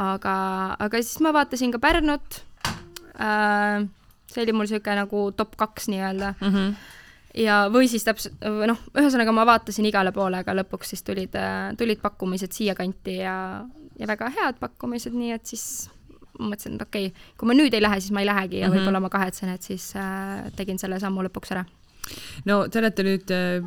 aga, aga siis ma vaatasin ka Pärnut äh,. see oli mul niisugune nagu top kaks nii-öelda mm. -hmm. ja, või siis täpselt, noh, ühesõnaga ma vaatasin igale poole, aga lõpuks siis tulid, tulid pakkumised siiakanti ja, ja väga head pakkumised, nii et siis ma mõtlesin, et okei okay,, kui ma nüüd ei lähe, siis ma ei lähegi ja mm -hmm. võib-olla ma kahetsen, et siis äh, tegin selle sammu lõpuks ära no te olete nüüd äh,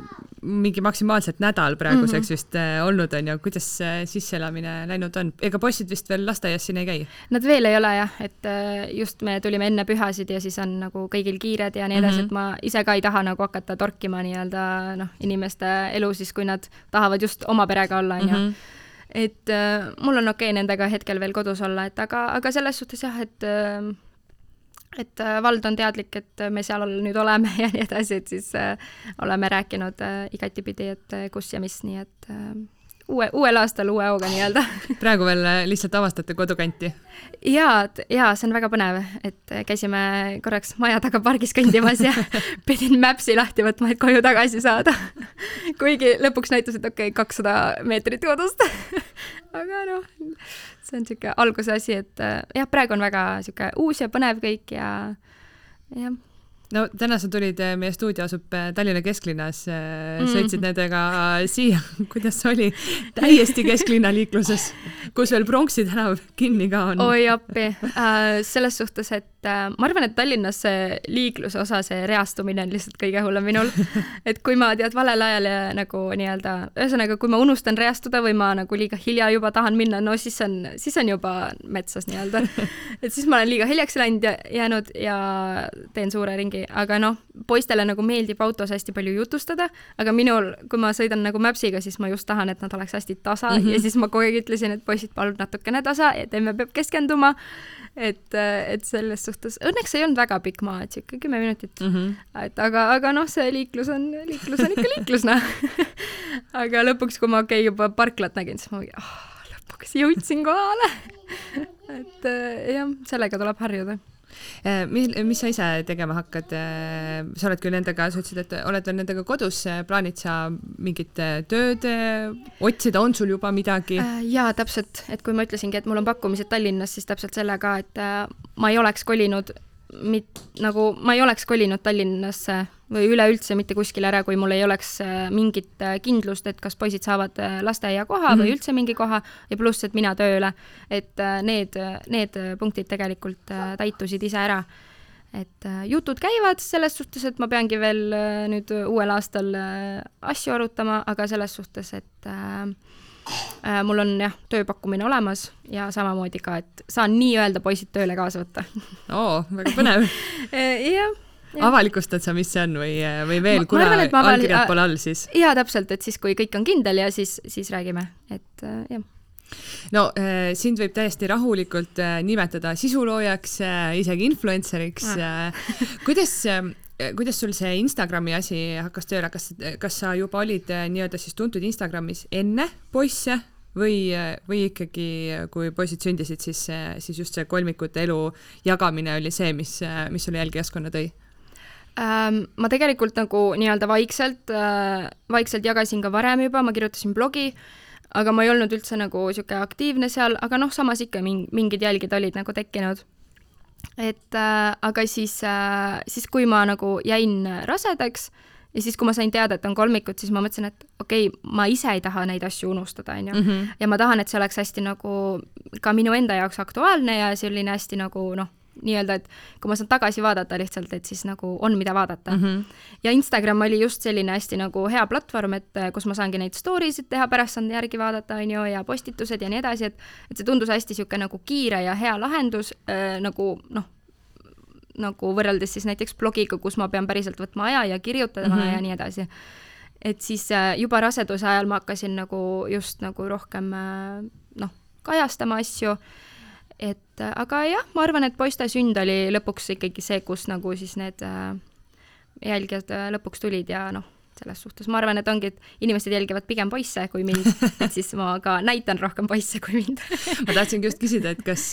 mingi maksimaalselt nädal praeguseks mm -hmm. vist äh, olnud, on ju, kuidas see sisseelamine läinud on? ega poisid vist veel lasteaias siin ei käi? Nad veel ei ole jah, et äh, just me tulime enne pühasid ja siis on nagu kõigil kiired ja nii edasi mm, -hmm. et ma ise ka ei taha nagu hakata torkima nii-öelda noh, inimeste elu siis, kui nad tahavad just oma perega olla, on ju mhm. Et äh, mul on okei okay nendega hetkel veel kodus olla, et aga, aga selles suhtes jah, et äh, et äh, vald on teadlik, et me seal nüüd oleme ja nii edasi, et siis äh, oleme rääkinud äh, igatipidi, et äh, kus ja mis, nii et äh, uue, uuel aastal uue hooga nii-öelda. Praegu veel äh, lihtsalt avastate kodukanti? jaa, jaa, see on väga põnev, et äh, käisime korraks maja taga pargis kõndimas ja pidin Maps'i lahti võtma, et koju tagasi saada. Kuigi lõpuks näitas, et okei okay,, kakssada meetrit kodust. Aga noh, see on niisugune alguse asi, et äh, jah, praegu on väga niisugune uus ja põnev kõik ja jah no täna sa tulid, äh, meie stuudio asub äh, Tallinna kesklinnas mm., sõitsid nendega siia, kuidas oli täiesti kesklinna liikluses, kus veel Pronksi tänav kinni ka on? oi appi äh,, selles suhtes, et äh, ma arvan, et Tallinnas see liikluse osa, see reastumine on lihtsalt kõige hullem minul. et kui ma tead valel ajal ja nagu nii-öelda, ühesõnaga, kui ma unustan reastuda või ma nagu liiga hilja juba tahan minna, no siis on, siis on juba metsas nii-öelda. et siis ma olen liiga hiljaks läinud ja jäänud ja teen suure ringi, aga noh, poistele nagu meeldib autos hästi palju jutustada, aga minul, kui ma sõidan nagu Maps'iga, siis ma just tahan, et nad oleks hästi tasa mm -hmm. ja siis ma kogu aeg ütlesin, et poisid, palun natukene tasa, et emme peab keskenduma et, et selles suhtes, õnneks ei olnud väga pikk maa, et sihuke kümme minutit mm. -hmm. et aga, aga noh, see liiklus on, liiklus on ikka liiklus, noh aga lõpuks, kui ma okei okay, juba parklat nägin, siis ma mingi oh,, lõpuks jõudsin kohale et jah, sellega tuleb harjuda Äh, mis, mis sa ise tegema hakkad? Äh, sa oled küll nendega, sa ütlesid, et oled veel nendega kodus, plaanid sa mingit tööd äh, otsida, on sul juba midagi? jaa, täpselt, et kui ma ütlesingi, et mul on pakkumised Tallinnas, siis täpselt selle ka, et ma ei oleks kolinud mit-, nagu ma ei oleks kolinud Tallinnasse või üleüldse mitte kuskile ära, kui mul ei oleks äh, mingit äh, kindlust, et kas poisid saavad äh, lasteaiakoha mm -hmm. või mhm. üldse mingi koha ja pluss, et mina tööle. et need, need punktid tegelikult täitusid ise ära. et jutud käivad selles suhtes, et ma peangi veel nüüd uuel aastal asju arutama, aga selles suhtes, et äh, äh, mul on jah, tööpakkumine olemas ja samamoodi ka, et saan nii-öelda poisid tööle kaasa võtta. oo, väga põnev. Äh, jah avalikustad sa, mis see on või, või veel, kuna allkirjad pole all, siis? jaa, täpselt, et siis, kui kõik on kindel ja siis, siis räägime, et äh, jah. No äh, sind võib täiesti rahulikult äh, nimetada sisuloojaks äh,, isegi influencer'iks äh.. kuidas äh, kuidas sul see Instagrami asi hakkas tööle, kas, kas sa juba olid äh, nii-öelda siis tuntud Instagramis enne poisse või, äh, või ikkagi, kui poisid sündisid, siis, siis just see kolmikute elu jagamine oli see, mis, äh, mis sulle jälgijaskonna tõi? Ähm, ma tegelikult nagu nii-öelda vaikselt, vaikselt jagasin ka varem juba, ma kirjutasin blogi, aga ma ei olnud üldse nagu niisugune aktiivne seal, aga noh, samas ikka mingid jälgid olid nagu tekkinud et äh, aga siis äh,, siis kui ma nagu jäin rasedaks ja siis, kui ma sain teada, et on kolmikud, siis ma mõtlesin, et okei okay,, ma ise ei taha neid asju unustada, onju. Mhm. ja ma tahan, et see oleks hästi nagu ka minu enda jaoks aktuaalne ja selline hästi nagu noh, nii-öelda, et kui ma saan tagasi vaadata lihtsalt, et siis nagu on, mida vaadata mm. -hmm. ja Instagram oli just selline hästi nagu hea platvorm, et kus ma saangi neid story sid teha, pärast saan järgi vaadata, on ju, ja postitused ja nii edasi, et et see tundus hästi niisugune nagu kiire ja hea lahendus äh, nagu noh, nagu võrreldes siis näiteks blogiga, kus ma pean päriselt võtma aja ja kirjutama mm -hmm. ja nii edasi. et siis äh, juba raseduse ajal ma hakkasin nagu just nagu rohkem noh, kajastama asju et äh, aga jah, ma arvan, et poiste sünd oli lõpuks ikkagi see, kus nagu siis need äh, jälgijad äh, lõpuks tulid ja noh, selles suhtes ma arvan, et ongi, et inimesed jälgivad pigem poisse kui mind, et siis ma ka näitan rohkem poisse kui mind. Ma tahtsingi just küsida, et kas,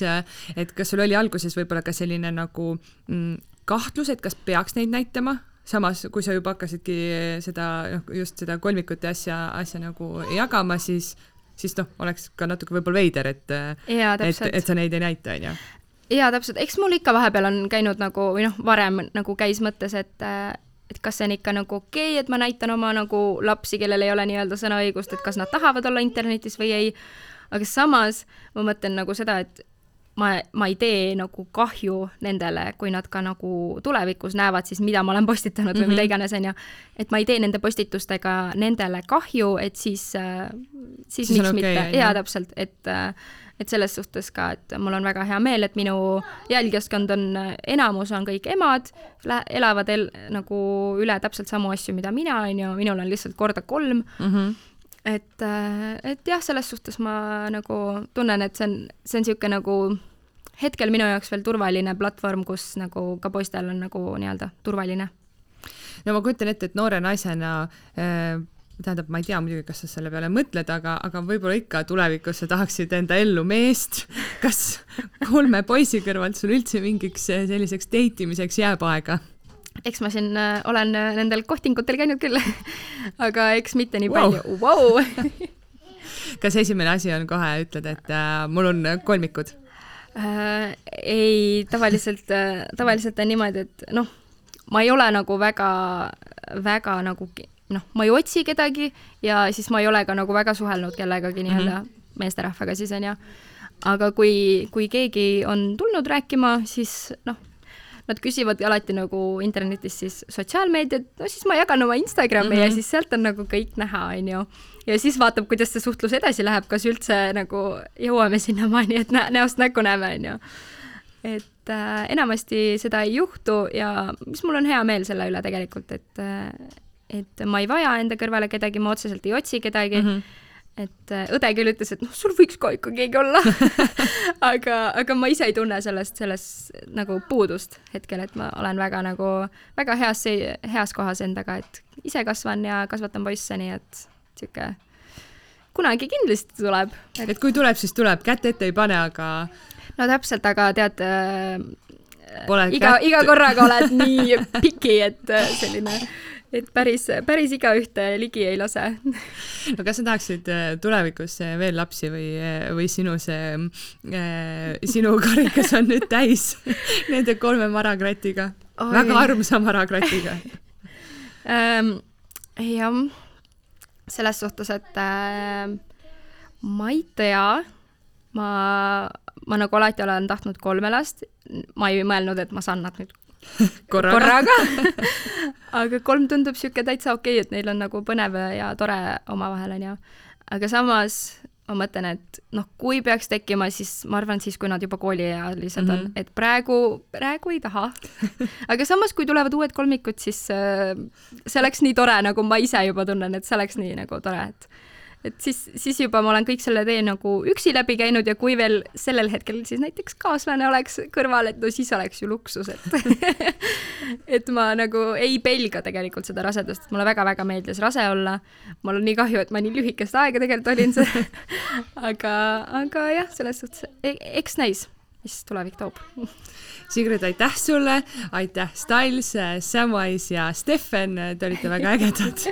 et kas sul oli alguses võib-olla ka selline nagu mm, kahtlus, et kas peaks neid näitama, samas kui sa juba hakkasidki seda, noh, just seda kolmikute asja, asja nagu jagama, siis siis noh, oleks ka natuke võib-olla veider, et, et, et sa neid ei näita, onju. jaa, täpselt, eks mul ikka vahepeal on käinud nagu või noh, varem nagu käis mõttes, et et kas see on ikka nagu okei okay,, et ma näitan oma nagu lapsi, kellel ei ole nii-öelda sõnaõigust, et kas nad tahavad olla internetis või ei. aga samas ma mõtlen nagu seda, et ma, ma ei tee nagu kahju nendele, kui nad ka nagu tulevikus näevad siis, mida ma olen postitanud või mm -hmm. mida iganes, on ju. et ma ei tee nende postitustega nendele kahju, et siis, siis, siis miks okay, mitte, jaa, täpselt, et et selles suhtes ka, et mul on väga hea meel, et minu jälgijaskond on, enamus on kõik emad, elavad el, nagu üle täpselt samu asju, mida mina, on ju, minul on lihtsalt korda kolm mm. -hmm et, äh, et jah, selles suhtes ma nagu tunnen, et see on, see on niisugune nagu hetkel minu jaoks veel turvaline platvorm, kus nagu ka poistel on nagu nii-öelda turvaline. no ma kujutan ette, et noore naisena äh, tähendab, ma ei tea muidugi, kas sa selle peale mõtled, aga, aga võib-olla ikka tulevikus sa tahaksid enda ellu meest. kas kolme poisi kõrvalt sul üldse mingiks selliseks date imiseks jääb aega? Eks ma siin äh, olen äh, nendel kohtingutel käinud küll aga eks mitte nii wow. palju wow. kas esimene asi on kohe, ütled, et äh, mul on kolmikud äh,? ei, tavaliselt äh,, tavaliselt on niimoodi, et noh, ma ei ole nagu väga, väga nagu noh, ma ei otsi kedagi ja siis ma ei ole ka nagu väga suhelnud kellegagi nii-öelda mm -hmm. meesterahvaga siis onju. aga kui, kui keegi on tulnud rääkima, siis noh nad küsivad alati nagu internetis siis sotsiaalmeediat, no siis ma jagan oma Instagrami mm -hmm. ja mhm. siis sealt on nagu kõik näha, onju. ja siis vaatab, kuidas see suhtlus edasi läheb, kas üldse nagu jõuame sinnamaani, et nä näost näkku näeme, onju. et äh, enamasti seda ei juhtu ja mis mul on hea meel selle üle tegelikult, et äh, et ma ei vaja enda kõrvale kedagi, ma otseselt ei otsi kedagi mm. -hmm et äh, õde küll ütles, et noh, sul võiks ka ikka keegi olla aga, aga ma ise ei tunne sellest, sellest nagu puudust hetkel, et ma olen väga nagu, väga heas, heas kohas endaga, et ise kasvan ja kasvatan poisse, nii et sihuke kunagi kindlasti tuleb et.... et kui tuleb, siis tuleb, kätt ette ei pane, aga. no täpselt, aga tead äh,, iga, iga korraga oled nii piki, et äh, selline et päris, päris igaühte ligi ei lase. no kas sa tahaksid äh, tulevikus äh, veel lapsi või, äh, või sinu see äh,, sinu karikas on nüüd täis nende kolme marakratiga? väga armsa marakratiga ähm,. jah, selles suhtes, et äh, ma ei tea, ma, ma nagu alati olen tahtnud kolme last, ma ei mõelnud, et ma saan nad nüüd korraga, korraga. aga kolm tundub niisugune täitsa okei okay,, et neil on nagu põnev ja tore omavahel, onju. aga samas ma mõtlen, et noh, kui peaks tekkima, siis ma arvan, siis kui nad juba kooliealised mm -hmm. on, mhm. et praegu, praegu ei taha. aga samas, kui tulevad uued kolmikud, siis äh, see oleks nii tore, nagu ma ise juba tunnen, et see oleks nii nagu tore, et et siis, siis juba ma olen kõik selle tee nagu üksi läbi käinud ja kui veel sellel hetkel siis näiteks kaaslane oleks kõrval, et no siis oleks ju luksus, et et ma nagu ei pelga tegelikult seda rasedust, et mulle väga-väga meeldis rase olla. mul on nii kahju, et ma nii lühikest aega tegelikult olin see. Aga, aga jah, selles suhtes e eks näis, mis tulevik toob Sigrid, aitäh sulle, aitäh Styles, Samwise ja Steffen, te olite väga ägedad.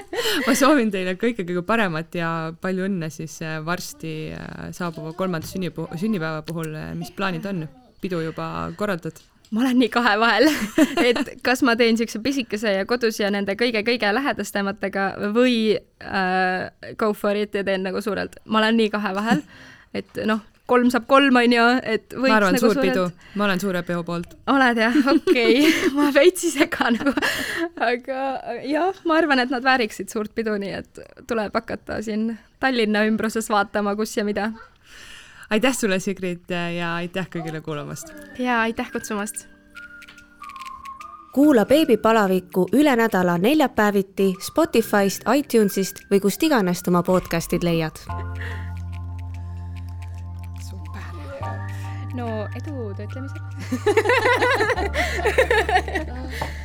ma soovin teile kõike kõige paremat ja palju õnne siis äh, varsti äh, saabuva kolmanda sünnipu-, sünnipäeva puhul, mis plaanid on? pidu juba korraldatud? ma olen nii kahe vahel, et kas ma teen siukse pisikese ja kodus ja nende kõige-kõige lähedastematega või äh, go for it ja teen nagu suurelt. ma olen nii kahe vahel, et noh, kolm saab kolm, onju, et võiks ma arvan, nagu suur suurelt... pidu, ma olen suure peo poolt. oled jah, okei okay. ma veits ei sega nagu, aga jah, ma arvan, et nad vääriksid suurt pidu, nii et tuleb hakata siin Tallinna ümbruses vaatama, kus ja mida. aitäh sulle, Sigrid, ja aitäh kõigile kuulamast! ja aitäh kutsumast! kuula beebipalavikku üle nädala neljapäeviti Spotify'st, iTunes'ist või kust iganes oma podcast'id leiad no edu töötlemisel.